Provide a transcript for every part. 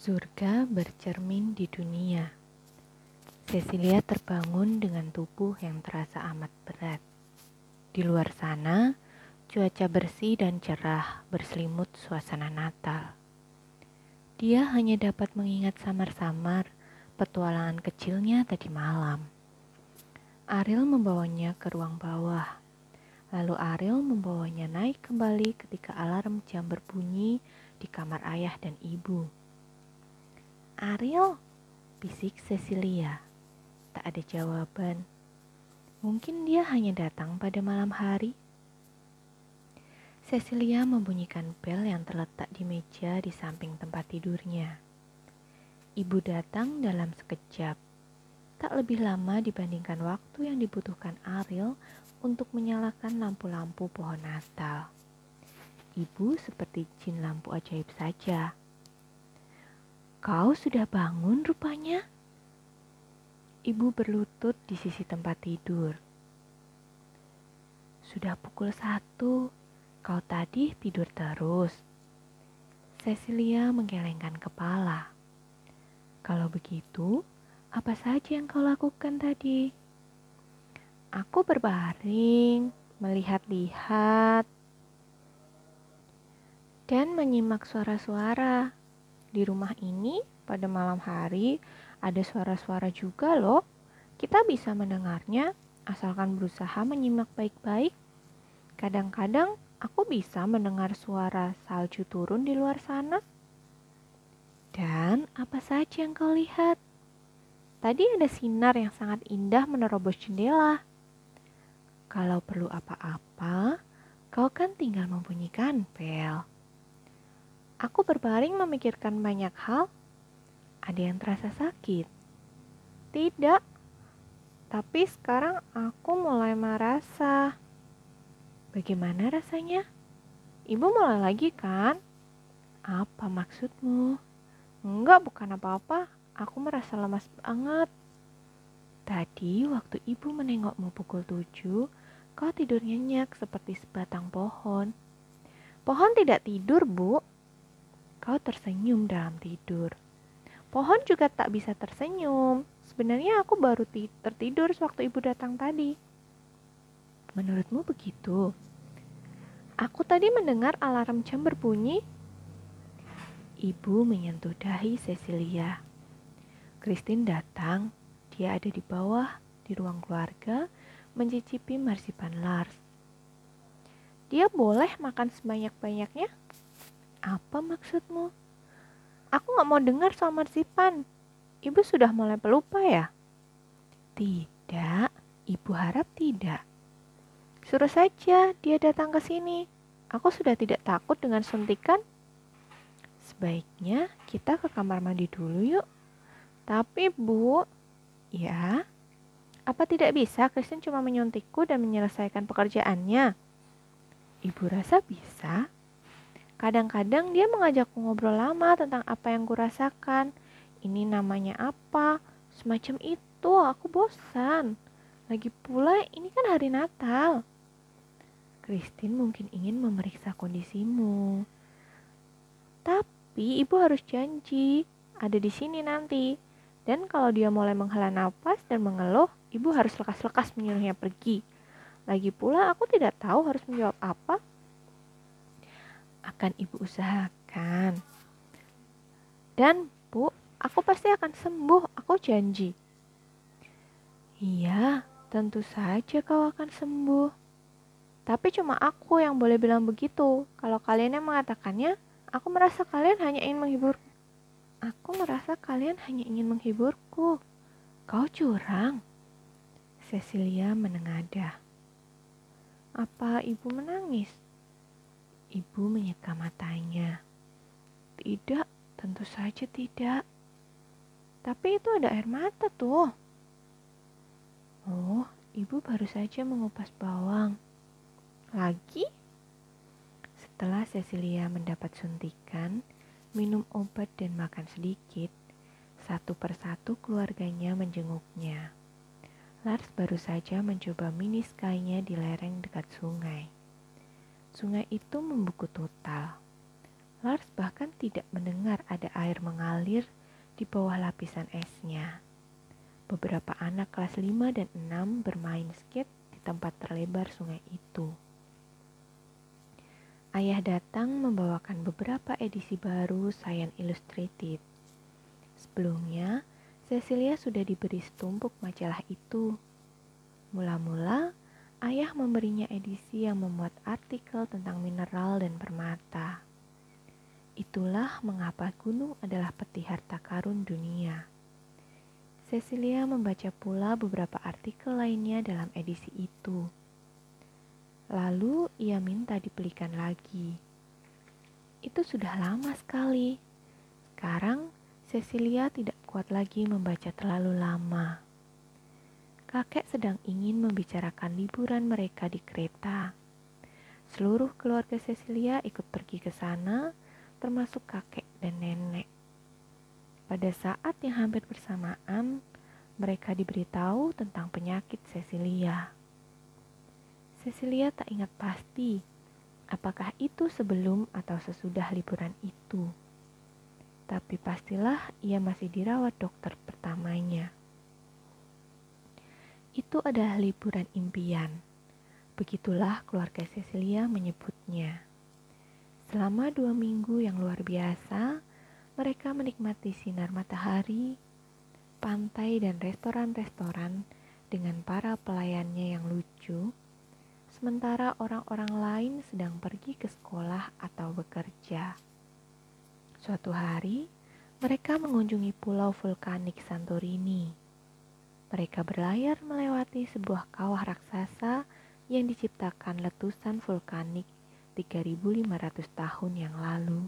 Surga bercermin di dunia. Cecilia terbangun dengan tubuh yang terasa amat berat. Di luar sana, cuaca bersih dan cerah berselimut suasana Natal. Dia hanya dapat mengingat samar-samar petualangan kecilnya tadi malam. Ariel membawanya ke ruang bawah. Lalu Ariel membawanya naik kembali ketika alarm jam berbunyi di kamar ayah dan ibu. Ariel, bisik Cecilia. Tak ada jawaban. Mungkin dia hanya datang pada malam hari. Cecilia membunyikan bel yang terletak di meja di samping tempat tidurnya. Ibu datang dalam sekejap. Tak lebih lama dibandingkan waktu yang dibutuhkan Ariel untuk menyalakan lampu-lampu pohon Natal. Ibu seperti jin lampu ajaib saja. Kau sudah bangun rupanya? Ibu berlutut di sisi tempat tidur. Sudah pukul satu, kau tadi tidur terus. Cecilia menggelengkan kepala. Kalau begitu, apa saja yang kau lakukan tadi? Aku berbaring, melihat-lihat, dan menyimak suara-suara. Di rumah ini pada malam hari ada suara-suara juga loh. Kita bisa mendengarnya asalkan berusaha menyimak baik-baik. Kadang-kadang aku bisa mendengar suara salju turun di luar sana. Dan apa saja yang kau lihat? Tadi ada sinar yang sangat indah menerobos jendela. Kalau perlu apa-apa, kau kan tinggal membunyikan bel. Aku berbaring memikirkan banyak hal. Ada yang terasa sakit? Tidak. Tapi sekarang aku mulai merasa. Bagaimana rasanya? Ibu mulai lagi kan? Apa maksudmu? Enggak, bukan apa-apa. Aku merasa lemas banget. Tadi waktu ibu menengokmu pukul tujuh, kau tidur nyenyak seperti sebatang pohon. Pohon tidak tidur, Bu. Kau tersenyum dalam tidur. Pohon juga tak bisa tersenyum. Sebenarnya aku baru tertidur sewaktu ibu datang tadi. Menurutmu begitu? Aku tadi mendengar alarm jam berbunyi. Ibu menyentuh dahi Cecilia. Christine datang. Dia ada di bawah, di ruang keluarga, mencicipi marsipan Lars. Dia boleh makan sebanyak-banyaknya? Apa maksudmu? Aku gak mau dengar soal marsipan. Ibu sudah mulai pelupa ya? Tidak, ibu harap tidak. Suruh saja dia datang ke sini. Aku sudah tidak takut dengan suntikan. Sebaiknya kita ke kamar mandi dulu yuk. Tapi bu, ya, apa tidak bisa Kristen cuma menyuntikku dan menyelesaikan pekerjaannya? Ibu rasa bisa. Kadang-kadang dia mengajakku ngobrol lama tentang apa yang kurasakan. Ini namanya apa? Semacam itu, aku bosan. Lagi pula ini kan hari Natal. Christine mungkin ingin memeriksa kondisimu. Tapi ibu harus janji ada di sini nanti. Dan kalau dia mulai menghela nafas dan mengeluh, ibu harus lekas-lekas menyuruhnya pergi. Lagi pula aku tidak tahu harus menjawab apa akan ibu usahakan. Dan bu, aku pasti akan sembuh, aku janji. Iya, tentu saja kau akan sembuh. Tapi cuma aku yang boleh bilang begitu. Kalau kalian yang mengatakannya, aku merasa kalian hanya ingin menghibur. Aku merasa kalian hanya ingin menghiburku. Kau curang. Cecilia menengadah. Apa ibu menangis? Ibu menyeka matanya. Tidak, tentu saja tidak. Tapi itu ada air mata tuh. Oh, ibu baru saja mengupas bawang. Lagi? Setelah Cecilia mendapat suntikan, minum obat dan makan sedikit, satu persatu keluarganya menjenguknya. Lars baru saja mencoba mini di lereng dekat sungai. Sungai itu membeku total. Lars bahkan tidak mendengar ada air mengalir di bawah lapisan esnya. Beberapa anak kelas 5 dan 6 bermain skate di tempat terlebar sungai itu. Ayah datang membawakan beberapa edisi baru Science Illustrated. Sebelumnya, Cecilia sudah diberi setumpuk majalah itu. Mula-mula, ayah memberinya edisi yang memuat artikel tentang mineral dan permata. Itulah mengapa gunung adalah peti harta karun dunia. Cecilia membaca pula beberapa artikel lainnya dalam edisi itu. Lalu ia minta dibelikan lagi. Itu sudah lama sekali. Sekarang Cecilia tidak kuat lagi membaca terlalu lama. Kakek sedang ingin membicarakan liburan mereka di kereta. Seluruh keluarga Cecilia ikut pergi ke sana, termasuk kakek dan nenek. Pada saat yang hampir bersamaan, mereka diberitahu tentang penyakit Cecilia. Cecilia tak ingat pasti apakah itu sebelum atau sesudah liburan itu. Tapi pastilah ia masih dirawat dokter pertamanya. Itu adalah liburan impian. Begitulah keluarga Cecilia menyebutnya. Selama dua minggu yang luar biasa, mereka menikmati sinar matahari, pantai, dan restoran-restoran dengan para pelayannya yang lucu sementara orang-orang lain sedang pergi ke sekolah atau bekerja. Suatu hari, mereka mengunjungi pulau vulkanik Santorini. Mereka berlayar melewati sebuah kawah raksasa yang diciptakan letusan vulkanik 3500 tahun yang lalu.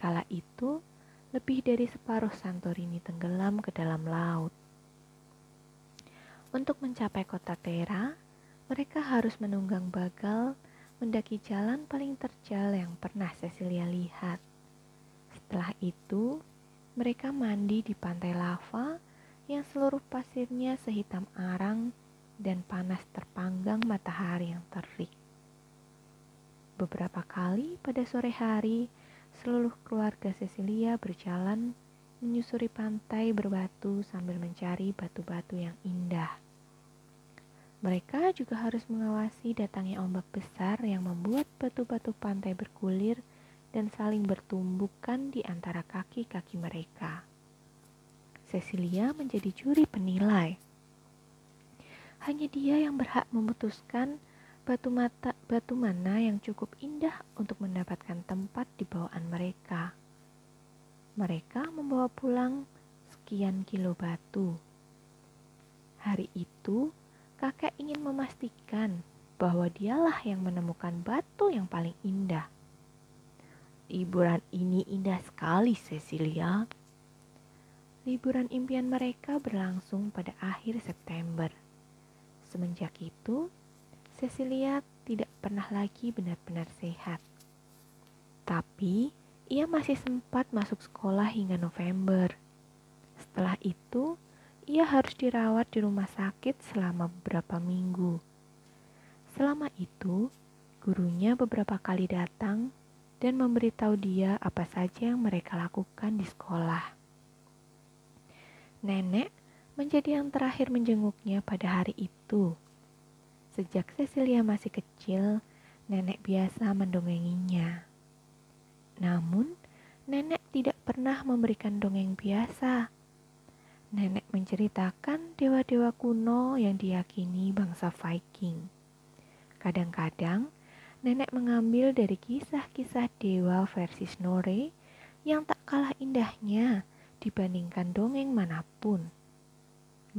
Kala itu, lebih dari separuh Santorini tenggelam ke dalam laut. Untuk mencapai kota Tera, mereka harus menunggang bagal mendaki jalan paling terjal yang pernah Cecilia lihat. Setelah itu, mereka mandi di pantai lava yang seluruh pasirnya sehitam arang dan panas terpanggang matahari yang terik. Beberapa kali pada sore hari, seluruh keluarga Cecilia berjalan menyusuri pantai berbatu sambil mencari batu-batu yang indah. Mereka juga harus mengawasi datangnya ombak besar yang membuat batu-batu pantai bergulir dan saling bertumbukan di antara kaki-kaki mereka. Cecilia menjadi juri penilai. Hanya dia yang berhak memutuskan batu mata batu mana yang cukup indah untuk mendapatkan tempat di bawaan mereka. Mereka membawa pulang sekian kilo batu. Hari itu, kakek ingin memastikan bahwa dialah yang menemukan batu yang paling indah. Liburan ini indah sekali, Cecilia. Liburan impian mereka berlangsung pada akhir September. Semenjak itu, Cecilia tidak pernah lagi benar-benar sehat. Tapi, ia masih sempat masuk sekolah hingga November. Setelah itu, ia harus dirawat di rumah sakit selama beberapa minggu. Selama itu, gurunya beberapa kali datang dan memberitahu dia apa saja yang mereka lakukan di sekolah. Nenek menjadi yang terakhir menjenguknya pada hari itu. Sejak Cecilia masih kecil, nenek biasa mendongenginya. Namun, nenek tidak pernah memberikan dongeng biasa nenek menceritakan dewa-dewa kuno yang diyakini bangsa Viking. Kadang-kadang, nenek mengambil dari kisah-kisah dewa versi Snorre yang tak kalah indahnya dibandingkan dongeng mana pun.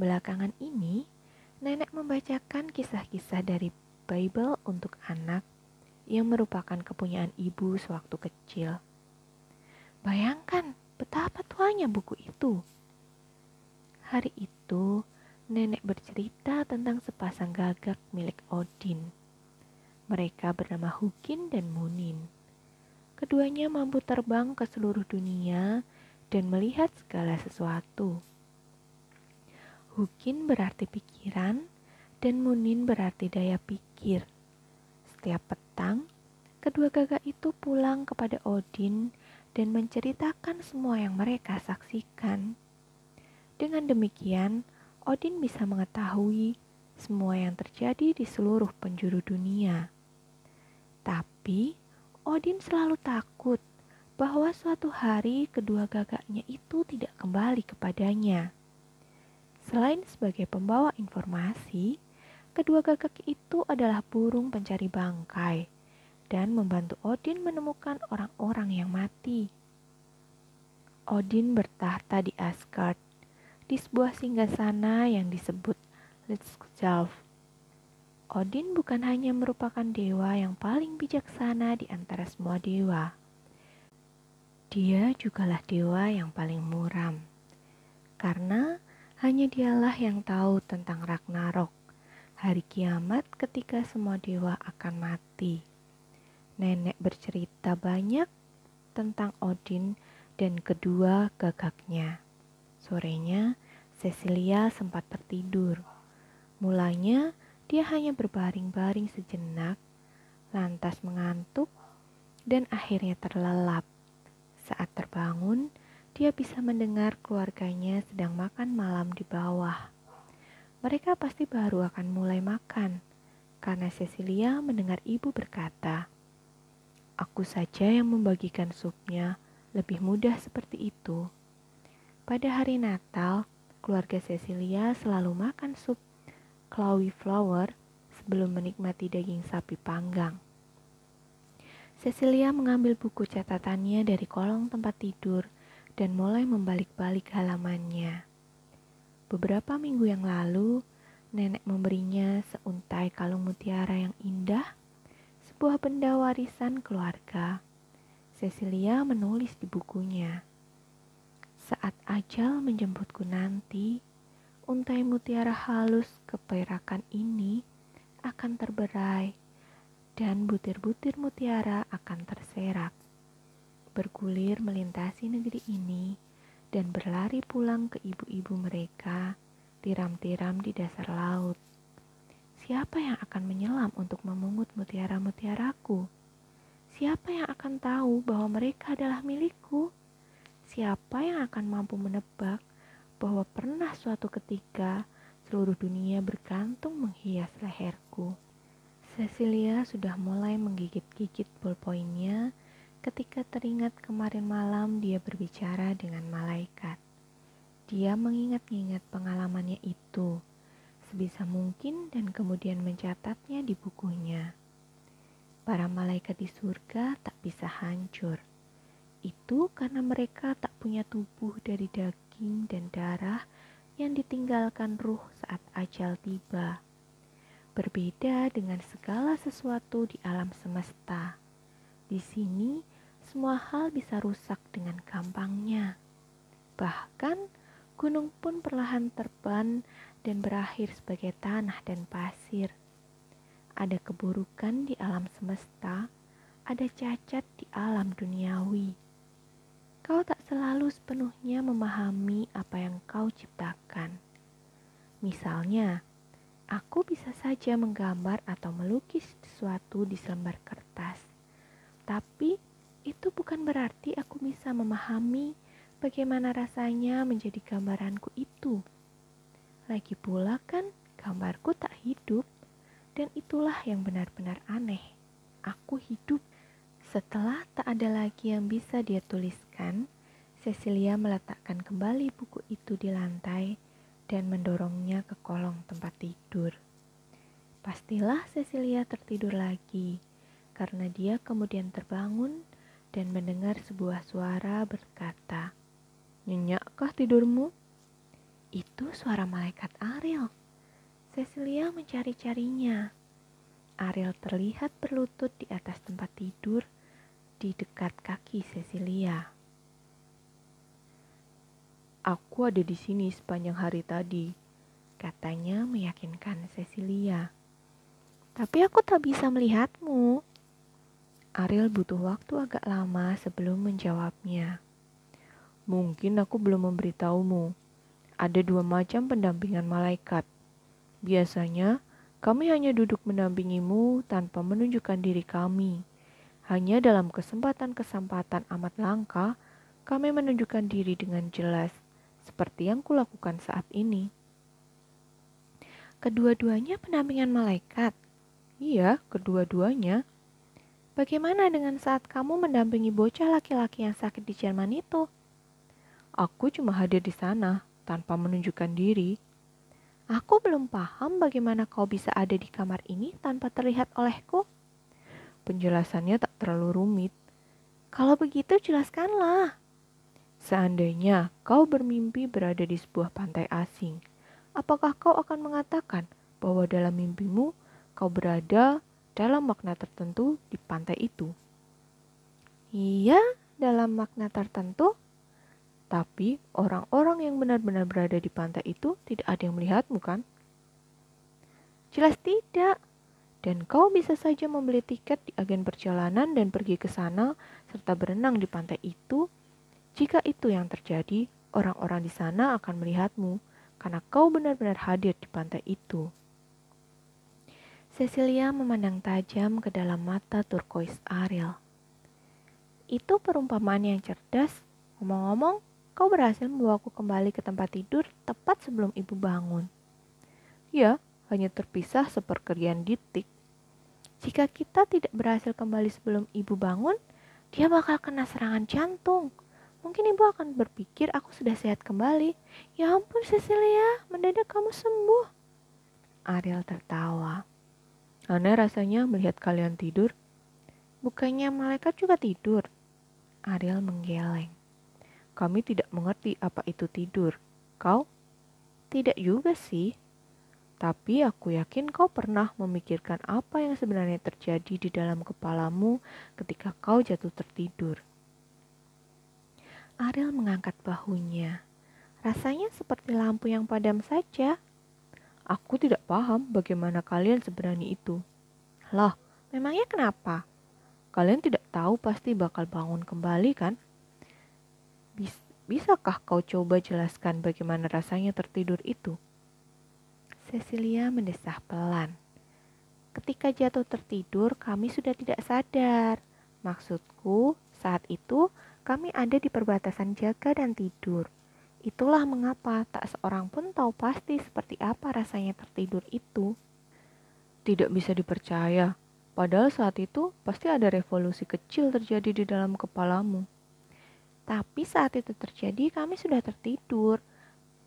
Belakangan ini, nenek membacakan kisah-kisah dari Bible untuk anak yang merupakan kepunyaan ibu sewaktu kecil. Bayangkan betapa tuanya buku itu Hari itu, nenek bercerita tentang sepasang gagak milik Odin. Mereka bernama Hukin dan Munin. Keduanya mampu terbang ke seluruh dunia dan melihat segala sesuatu. Hukin berarti pikiran dan Munin berarti daya pikir. Setiap petang, kedua gagak itu pulang kepada Odin dan menceritakan semua yang mereka saksikan. Dengan demikian, Odin bisa mengetahui semua yang terjadi di seluruh penjuru dunia. Tapi Odin selalu takut bahwa suatu hari kedua gagaknya itu tidak kembali kepadanya. Selain sebagai pembawa informasi, kedua gagak itu adalah burung pencari bangkai dan membantu Odin menemukan orang-orang yang mati. Odin bertahta di Asgard, di sebuah singgasana yang disebut Litskjalf. Odin bukan hanya merupakan dewa yang paling bijaksana di antara semua dewa. Dia jugalah dewa yang paling muram. Karena hanya dialah yang tahu tentang Ragnarok, hari kiamat ketika semua dewa akan mati. Nenek bercerita banyak tentang Odin dan kedua gagaknya. Sorenya, Cecilia sempat tertidur. Mulanya dia hanya berbaring-baring sejenak, lantas mengantuk, dan akhirnya terlelap. Saat terbangun, dia bisa mendengar keluarganya sedang makan malam di bawah. Mereka pasti baru akan mulai makan, karena Cecilia mendengar ibu berkata, Aku saja yang membagikan supnya, lebih mudah seperti itu. Pada hari Natal, keluarga Cecilia selalu makan sup cauliflower sebelum menikmati daging sapi panggang. Cecilia mengambil buku catatannya dari kolong tempat tidur dan mulai membalik-balik halamannya. Beberapa minggu yang lalu, nenek memberinya seuntai kalung mutiara yang indah, sebuah benda warisan keluarga. Cecilia menulis di bukunya, "Saat ajal menjemputku nanti, untai mutiara halus keperakan ini akan terberai dan butir-butir mutiara akan terserak, bergulir melintasi negeri ini dan berlari pulang ke ibu-ibu mereka tiram-tiram di dasar laut. Siapa yang akan menyelam untuk memungut mutiara-mutiaraku? Siapa yang akan tahu bahwa mereka adalah milikku? Siapa yang akan mampu menebak bahwa pernah suatu ketika seluruh dunia bergantung menghias leherku. Cecilia sudah mulai menggigit-gigit ballpointnya ketika teringat kemarin malam dia berbicara dengan malaikat. Dia mengingat-ingat pengalamannya itu sebisa mungkin dan kemudian mencatatnya di bukunya. Para malaikat di surga tak bisa hancur. Itu karena mereka tak punya tubuh dari daging dan darah yang ditinggalkan ruh saat ajal tiba. Berbeda dengan segala sesuatu di alam semesta. Di sini, semua hal bisa rusak dengan gampangnya. Bahkan, gunung pun perlahan terban dan berakhir sebagai tanah dan pasir. Ada keburukan di alam semesta, ada cacat di alam duniawi Kau tak selalu sepenuhnya memahami apa yang kau ciptakan. Misalnya, aku bisa saja menggambar atau melukis sesuatu di selembar kertas. Tapi itu bukan berarti aku bisa memahami bagaimana rasanya menjadi gambaranku itu. Lagi pula kan gambarku tak hidup dan itulah yang benar-benar aneh. Aku hidup setelah tak ada lagi yang bisa dia tuliskan, Cecilia meletakkan kembali buku itu di lantai dan mendorongnya ke kolong tempat tidur. Pastilah Cecilia tertidur lagi, karena dia kemudian terbangun dan mendengar sebuah suara berkata, Nyenyakkah tidurmu? Itu suara malaikat Ariel. Cecilia mencari-carinya. Ariel terlihat berlutut di atas tempat tidur di dekat kaki Cecilia. Aku ada di sini sepanjang hari tadi, katanya meyakinkan Cecilia. Tapi aku tak bisa melihatmu. Ariel butuh waktu agak lama sebelum menjawabnya. Mungkin aku belum memberitahumu. Ada dua macam pendampingan malaikat. Biasanya, kami hanya duduk mendampingimu tanpa menunjukkan diri kami Hanya dalam kesempatan-kesempatan amat langka, kami menunjukkan diri dengan jelas, seperti yang kulakukan saat ini. Kedua-duanya penampingan malaikat. Iya, kedua-duanya. Bagaimana dengan saat kamu mendampingi bocah laki-laki yang sakit di Jerman itu? Aku cuma hadir di sana, tanpa menunjukkan diri. Aku belum paham bagaimana kau bisa ada di kamar ini tanpa terlihat olehku. Penjelasannya tak terlalu rumit. Kalau begitu jelaskanlah. Seandainya kau bermimpi berada di sebuah pantai asing, apakah kau akan mengatakan bahwa dalam mimpimu kau berada dalam makna tertentu di pantai itu? Iya, dalam makna tertentu. Tapi orang-orang yang benar-benar berada di pantai itu tidak ada yang melihatmu kan? Jelas tidak dan kau bisa saja membeli tiket di agen perjalanan dan pergi ke sana serta berenang di pantai itu. Jika itu yang terjadi, orang-orang di sana akan melihatmu karena kau benar-benar hadir di pantai itu. Cecilia memandang tajam ke dalam mata turkois Ariel. Itu perumpamaan yang cerdas. Ngomong-ngomong, kau berhasil membawaku kembali ke tempat tidur tepat sebelum ibu bangun. Ya, hanya terpisah seperkerian ditik. Jika kita tidak berhasil kembali sebelum ibu bangun, dia bakal kena serangan jantung. Mungkin ibu akan berpikir aku sudah sehat kembali. Ya ampun Cecilia, mendadak kamu sembuh. Ariel tertawa. Aneh rasanya melihat kalian tidur. Bukannya malaikat juga tidur? Ariel menggeleng. Kami tidak mengerti apa itu tidur. Kau? Tidak juga sih. Tapi aku yakin kau pernah memikirkan apa yang sebenarnya terjadi di dalam kepalamu ketika kau jatuh tertidur. Ariel mengangkat bahunya. Rasanya seperti lampu yang padam saja. Aku tidak paham bagaimana kalian seberani itu. Loh, memangnya kenapa? Kalian tidak tahu pasti bakal bangun kembali kan? Bis bisakah kau coba jelaskan bagaimana rasanya tertidur itu? Cecilia mendesah pelan. Ketika jatuh tertidur, kami sudah tidak sadar. Maksudku, saat itu kami ada di perbatasan jaga dan tidur. Itulah mengapa tak seorang pun tahu pasti seperti apa rasanya tertidur itu. Tidak bisa dipercaya, padahal saat itu pasti ada revolusi kecil terjadi di dalam kepalamu. Tapi saat itu terjadi, kami sudah tertidur.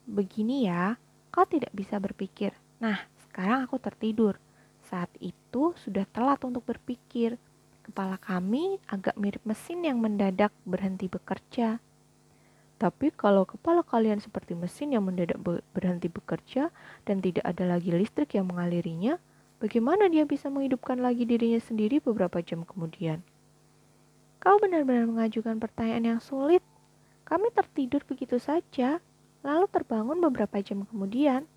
Begini ya, Kau tidak bisa berpikir, nah sekarang aku tertidur. Saat itu sudah telat untuk berpikir. Kepala kami agak mirip mesin yang mendadak berhenti bekerja. Tapi kalau kepala kalian seperti mesin yang mendadak berhenti bekerja dan tidak ada lagi listrik yang mengalirinya, bagaimana dia bisa menghidupkan lagi dirinya sendiri beberapa jam kemudian? Kau benar-benar mengajukan pertanyaan yang sulit. Kami tertidur begitu saja, lalu terbangun beberapa jam kemudian.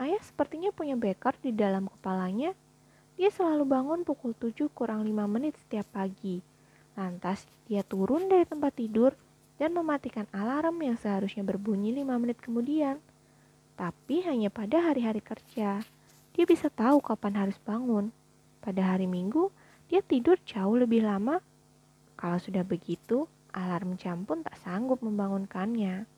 Ayah sepertinya punya beker di dalam kepalanya. Dia selalu bangun pukul 7 kurang 5 menit setiap pagi. Lantas dia turun dari tempat tidur dan mematikan alarm yang seharusnya berbunyi 5 menit kemudian. Tapi hanya pada hari-hari kerja. Dia bisa tahu kapan harus bangun. Pada hari Minggu, dia tidur jauh lebih lama. Kalau sudah begitu, alarm jam pun tak sanggup membangunkannya.